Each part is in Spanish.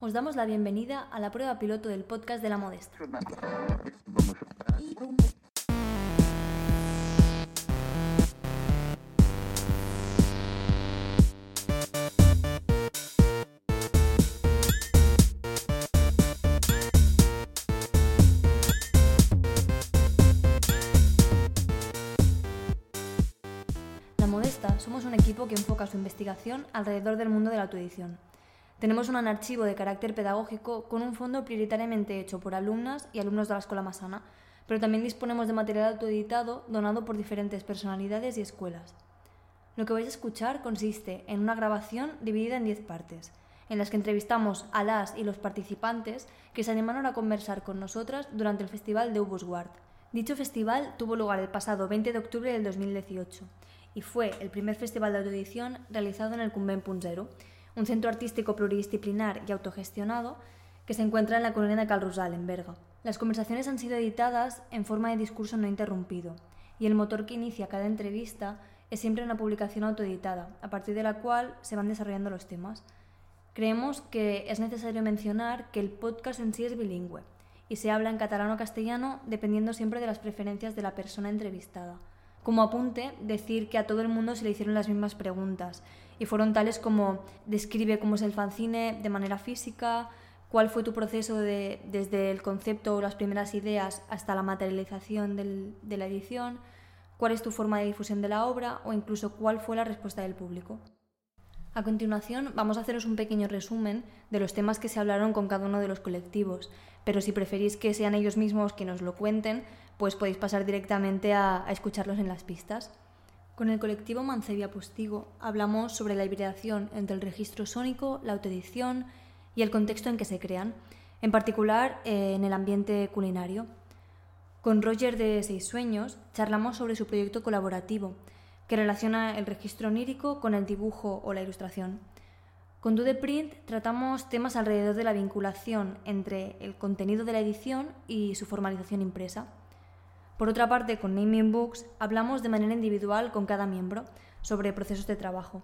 os damos la bienvenida a la prueba piloto del podcast de la Modesta. La Modesta somos un equipo que enfoca su investigación alrededor del mundo de la autoedición tenemos un archivo de carácter pedagógico con un fondo prioritariamente hecho por alumnas y alumnos de la Escuela Masana, pero también disponemos de material autoeditado donado por diferentes personalidades y escuelas. Lo que vais a escuchar consiste en una grabación dividida en 10 partes, en las que entrevistamos a las y los participantes que se animaron a conversar con nosotras durante el Festival de Ubusguard. Dicho festival tuvo lugar el pasado 20 de octubre del 2018 y fue el primer festival de autoedición realizado en el Cumben Punzero, un centro artístico pluridisciplinar y autogestionado que se encuentra en la colonia de Calrusal, en Berga. Las conversaciones han sido editadas en forma de discurso no interrumpido, y el motor que inicia cada entrevista es siempre una publicación autoeditada, a partir de la cual se van desarrollando los temas. Creemos que es necesario mencionar que el podcast en sí es bilingüe, y se habla en catalán o castellano dependiendo siempre de las preferencias de la persona entrevistada. Como apunte, decir que a todo el mundo se le hicieron las mismas preguntas, y fueron tales como describe cómo es el fanzine de manera física, cuál fue tu proceso de, desde el concepto o las primeras ideas hasta la materialización de la edición, cuál es tu forma de difusión de la obra o incluso cuál fue la respuesta del público. A continuación vamos a haceros un pequeño resumen de los temas que se hablaron con cada uno de los colectivos, pero si preferís que sean ellos mismos quienes nos lo cuenten, pues podéis pasar directamente a escucharlos en las pistas. Con el colectivo Mancebia Postigo hablamos sobre la hibridación entre el registro sónico, la autoedición y el contexto en que se crean, en particular eh, en el ambiente culinario. Con Roger de Seis Sueños charlamos sobre su proyecto colaborativo, que relaciona el registro onírico con el dibujo o la ilustración. Con Dude Print tratamos temas alrededor de la vinculación entre el contenido de la edición y su formalización impresa. Por otra parte, con Naming Books hablamos de manera individual con cada miembro sobre procesos de trabajo,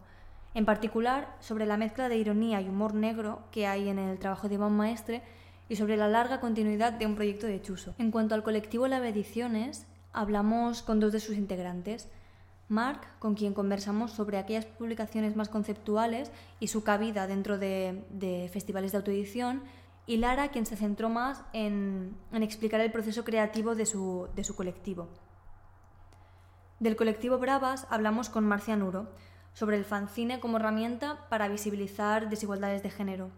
en particular sobre la mezcla de ironía y humor negro que hay en el trabajo de Iván Maestre y sobre la larga continuidad de un proyecto de Chuso. En cuanto al colectivo Lave Ediciones, hablamos con dos de sus integrantes, Mark, con quien conversamos sobre aquellas publicaciones más conceptuales y su cabida dentro de, de festivales de autoedición, y Lara, quien se centró más en, explicar el proceso creativo de su, colectivo. Del colectivo Bravas hablamos con Marcia Nuro sobre el fanzine como herramienta para visibilizar desigualdades de género.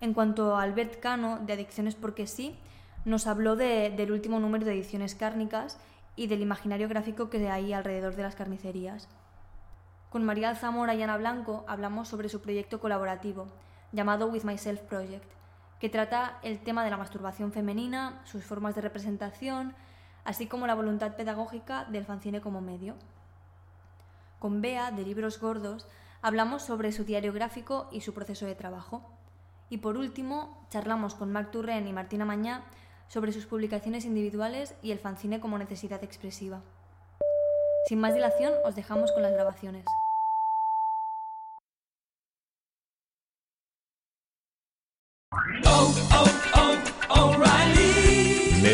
En cuanto a Albert Cano, de Adicciones porque sí, nos habló del último número de ediciones cárnicas y del imaginario gráfico que hay alrededor de las carnicerías. Con María Zamora y Ana Blanco hablamos sobre su proyecto colaborativo, llamado With Myself Project, que trata el tema de la masturbación femenina, sus formas de representación, así como la voluntad pedagógica del fanzine como medio. Con Bea, de Libros Gordos, hablamos sobre su diario gráfico y su proceso de trabajo. Y por último, charlamos con Marc Turren y Martina Mañá sobre sus publicaciones individuales y el fanzine como necesidad expresiva. Sin más dilación, os dejamos con las grabaciones.